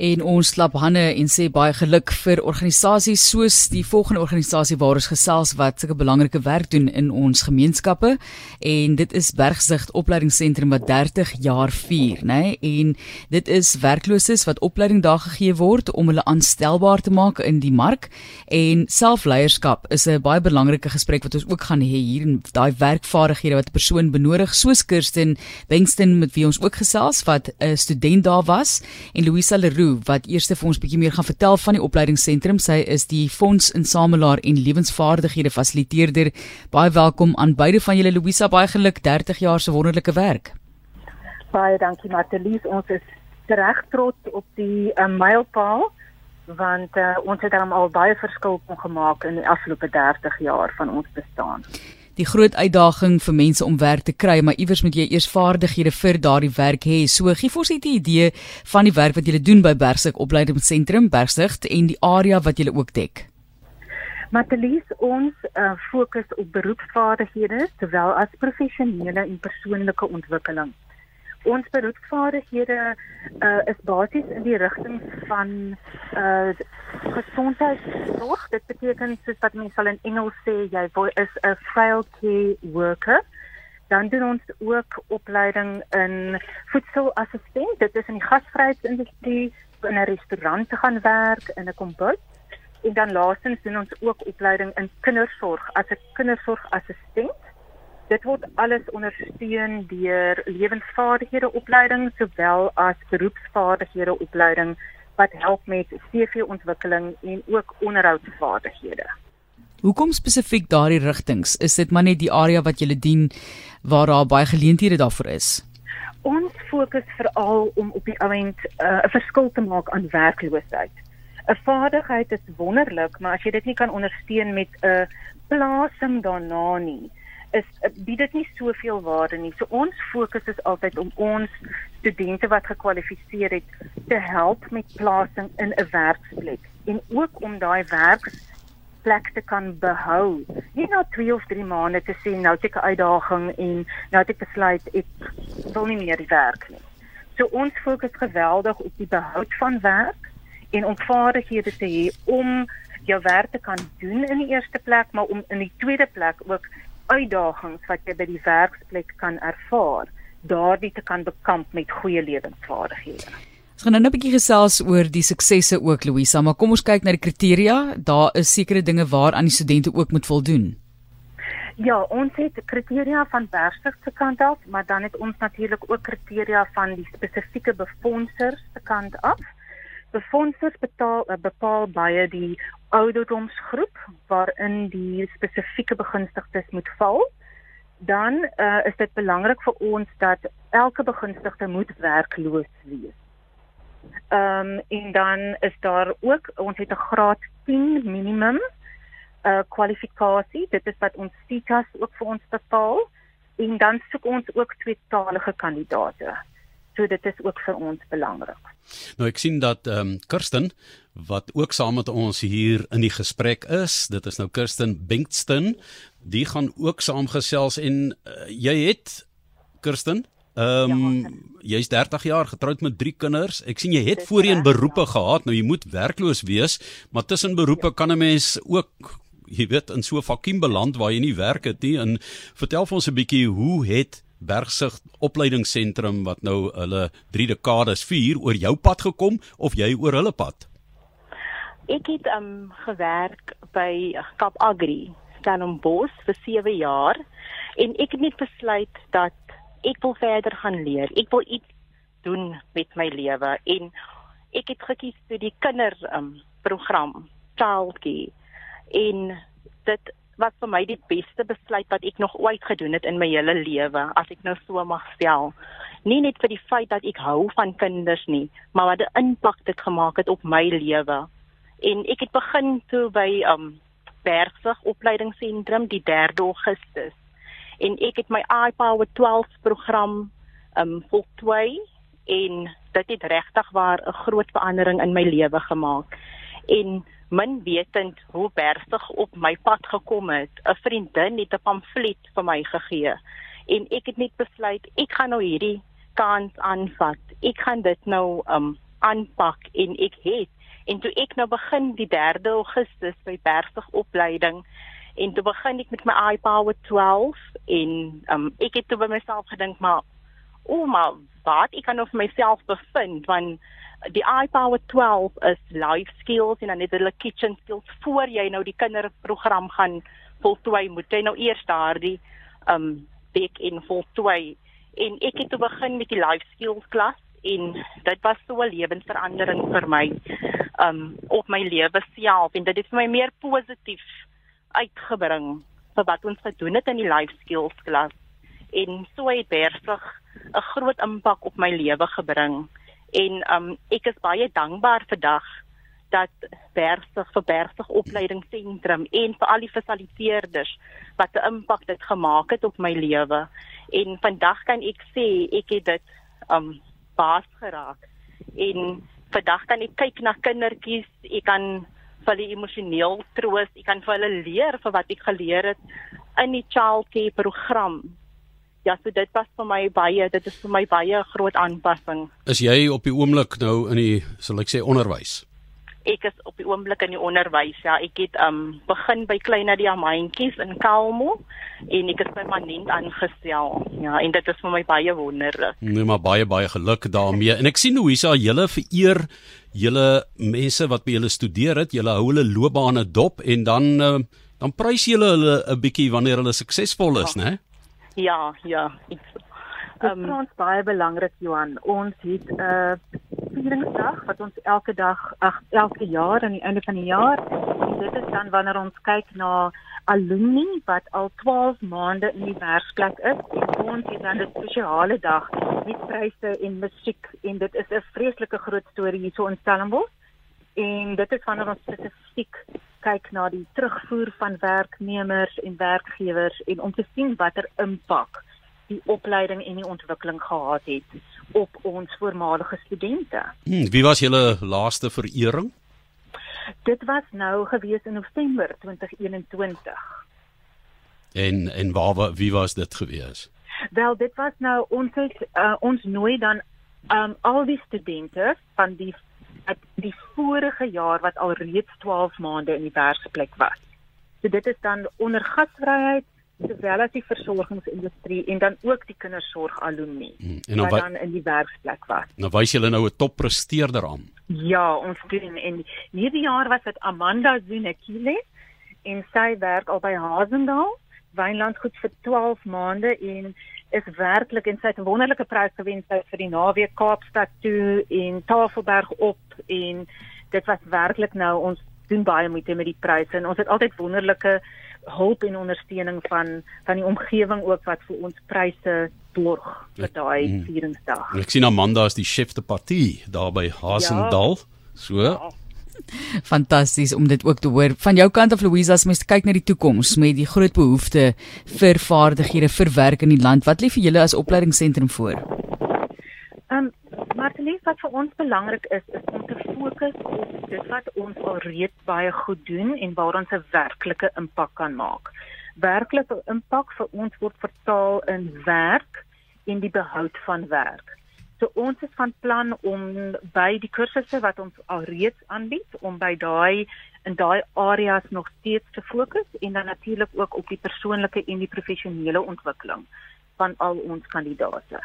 En ons klap hande en sê baie geluk vir organisasies soos die volgende organisasie waar ons gesels wat sulke belangrike werk doen in ons gemeenskappe en dit is Bergsig Opleidingsentrum wat 30 jaar vier, nê? Nee? En dit is werklooses wat opleiding daar gegee word om hulle aanstelbaar te maak in die mark en selfleierskap is 'n baie belangrike gesprek wat ons ook gaan hê hier en daai werkvaardighede wat 'n persoon benodig soos Kirsten Bengston met wie ons ook gesels wat 'n student daar was en Louisa Leroux Leroux wat eers vir ons bietjie meer gaan vertel van die opleidingsentrum. Sy is die fondsinsamelaar en lewensvaardighede fasiliteerder. Baie welkom aan beide van julle Louisa, baie geluk 30 jaar se wonderlike werk. Baie dankie Martelies, ons is reg trots op die uh, mylpaal want uh, ons het al baie verskil kon gemaak in die afgelope 30 jaar van ons bestaan die groot uitdaging vir mense om werk te kry, maar iewers moet jy eers vaardighede vir daardie werk hê. So gee vir ons 'n idee van die werk wat julle doen by Bergsig Opleidingsentrum Bergsig en die area wat julle ook dek. Matelies ons uh, fokus op beroepsvaardighede sowel as professionele en persoonlike ontwikkeling ons beroepsvaardighede uh, is basies in die rigting van uh gesondheidsorg. Dit beteken soos wat mense sal in Engels sê jy is 'n frail care worker. Dan doen ons ook opleiding in voedselassistent. Dit is in die gasvryheidsindustrie, in 'n restaurant te gaan werk, in 'n kombuis. En dan laastens doen ons ook opleiding in kindersorg as 'n kindersorgassistent dit word alles ondersteun deur lewensvaardighede opleiding sowel as beroepsvaardighede opleiding wat help met CV ontwikkeling en ook onderhoudsvaardighede. Hoekom spesifiek daardie rigtings? Is dit maar net die area wat jy dien waar daar baie geleenthede daarvoor is? Ons fokus veral om op die oomblik uh, 'n verskil te maak aan werkloosheid. 'n Vaardigheid is wonderlik, maar as jy dit nie kan ondersteun met 'n plasing daarna nie, is bied dit nie soveel waarde nie. So ons fokus is altyd om ons studente wat gekwalifiseer het te help met plasing in 'n werksplek en ook om daai werksplek te kan behou. Nie net 2 of 3 maande te sê nou het ek 'n uitdaging en nou het ek besluit ek wil nie meer werk nie. So ons fokus geweldig op die behoud van werk en om vaardighede te hê om jou werk te kan doen in die eerste plek, maar om in die tweede plek ook uitdagings wat jy by die werksplek kan ervaar, daardie te kan bekamp met goeie lewensvaardighede. Ons gaan nou 'n bietjie gesels oor die suksesse ook Louisa, maar kom ons kyk na die kriteria. Daar is sekere dinge waaraan die studente ook moet voldoen. Ja, ons het kriteria van Bergsig se kant af, maar dan het ons natuurlik ook kriteria van die spesifieke befondsers se kant af. Befondsers betaal uh, bepaal baie die ouderdomsgroep waarin die spesifieke begunstigdes moet val. Dan uh, is dit belangrik vir ons dat elke begunstigde moet werkloos wees. Ehm um, en dan is daar ook ons het 'n graad 10 minimum uh kwalifikasie. Dit is wat ons CITAS ook vir ons bepaal en dan soek ons ook tweetalige kandidaate. So dit is ook vir ons belangrik. Nou ek sien dat ehm um, Kirsten wat ook saam met ons hier in die gesprek is, dit is nou Kirsten Bengtston, die gaan ook saamgesels en uh, jy het Kirsten Ehm um, ja, jy's 30 jaar getroud met 3 kinders. Ek sien jy het voorheen beroepe ja. gehad. Nou jy moet werkloos wees, maar tussen beroepe ja. kan 'n mens ook jy weet in so 'n vakuum beland waar jy nie werk het nie. En vertel vir ons 'n bietjie hoe het Bergsig opleidingsentrum wat nou hulle 3 dekades vier oor jou pad gekom of jy oor hulle pad? Ek het um gewerk by Kap Agri, Stellenbosch vir 7 jaar en ek het net besluit dat ek wil verder gaan leer. Ek wil iets doen met my lewe en ek het gekies vir die kinder um program, childcare. En dit was vir my die beste besluit wat ek nog ooit gedoen het in my hele lewe, as ek nou so mag stel. Nie net vir die feit dat ek hou van kinders nie, maar wat 'n impak dit gemaak het op my lewe. En ek het begin toe by um Bergsig opleidingsentrum die 3 Augustus. En ek het my iPower 12 program um voltooi en dit het regtig waar 'n groot verandering in my lewe gemaak. En min wetend hoe bergsig op my pad gekom het. 'n Vriendin het 'n pamflet vir my gegee en ek het net besluit ek gaan nou hierdie kans aanvat. Ek gaan dit nou um aanpak en ek het en toe ek nou begin die 3 Augustus by Bergsig opleiding en toe begin ek met my iPower 12 en um, ek het toe by myself gedink maar o maar wat ek kan of myself bevind want die iPower 12 is life skills en dan net hulle kitchen skills voor jy nou die kinderprogram gaan voltooi moet jy nou eers daardie um back in voltooi. En ek het toe begin met die life skills klas en dit was so 'n lewensverandering vir my um op my lewe self. En dit het vir my meer positief uitgebring vir wat ons gedoen het in die life skills klas. En so het Bersig 'n groot impak op my lewe gebring en um ek is baie dankbaar vandag dat Bersig vir Bersig opleidingsentrum en vir al die fasiliteerders wat 'n impak dit gemaak het op my lewe. En vandag kan ek sê ek het dit um baas geraak. En vandag kan ek kyk na kindertjies ek kan vir hulle emosioneel troos ek kan vir hulle leer vir wat ek geleer het in die childcare program ja, so dit was vir my baie, dit is vir my baie groot aanpassing. Is jy op die oomblik nou in die sal ek sê onderwys? Ek is op die oomblik in die onderwys. Ja, ek het um begin by Kleiner Diamantjies in Kalmo en ek is permanent aangestel. Ja, en dit is vir my baie wonderlik. Nee, maar baie baie geluk daarmee. En ek sien hoe hier's al julle vereer julle mense wat by julle studeer het, julle hou hulle loopbane dop en dan uh, dan prys julle hulle 'n bietjie wanneer hulle suksesvol is, ja. né? Ja, ja. Dit um, is ons baie belangrik Johan. Ons het 'n uh, vieringsdag wat ons elke dag ag elke jaar aan die einde van die jaar en dit is dan wanneer ons kyk na alumni wat al 12 maande in die werksplek is en ons het dan 'n spesiale dag met pryse en musiek en dit is 'n vreeslike groot storie hier so in Stellenbosch en dit is wanneer ons spesifiek kyk na die terugvoer van werknemers en werkgewers en om te sien watter impak die opleiding en die ontwikkeling gehad het op ons voormalige studente. Hmm, wie was julle laaste verering? Dit was nou gewees in November 2021. En en waar wie was dit gewees? Wel, dit was nou ons het uh, ons nooi dan um, al die studente van die die vorige jaar wat al reeds 12 maande in die werksplek was. So dit is dan onder gasvryheid sowel as die versorgingsindustrie en dan ook die kindersorg alumni hmm, en dan, wat dan in die werksplek was. Nou wys julle nou 'n toppresteerder aan. Ja, ons doen en hierdie jaar was dit Amanda Zunekile en sy werk al by Hazendal Wynland goed vir 12 maande en is werklik en sy het 'n wonderlike prys gewen sy vir die naweek Kaapstad toe en Tafelberg op en dit was werklik nou ons doen baie moeite met die pryse en ons het altyd wonderlike hulp en ondersteuning van van die omgewing ook wat vir ons pryse borg vir daai mm. vieringsdag. Ek sien Amanda is die chef de partie daar by Hasendal. Ja. So. Ja. Fantasties om dit ook te hoor. Van jou kant af Louisa, as mens kyk na die toekoms met die groot behoefte vir vaardighede vir werk in die land, wat lê vir julle as opleidingsentrum voor? Ehm um, Martinie, wat vir ons belangrik is, is om te fokus op dit wat ons alreeds baie goed doen en waar ons 'n werklike impak kan maak. Werklike impak vir ons word vertaal in werk en die behoud van werk. So ons is van plan om by die kursusse wat ons alreeds aanbied om by daai in daai areas nog steeds te fokus en dan natuurlik ook op die persoonlike en die professionele ontwikkeling van al ons kandidaate.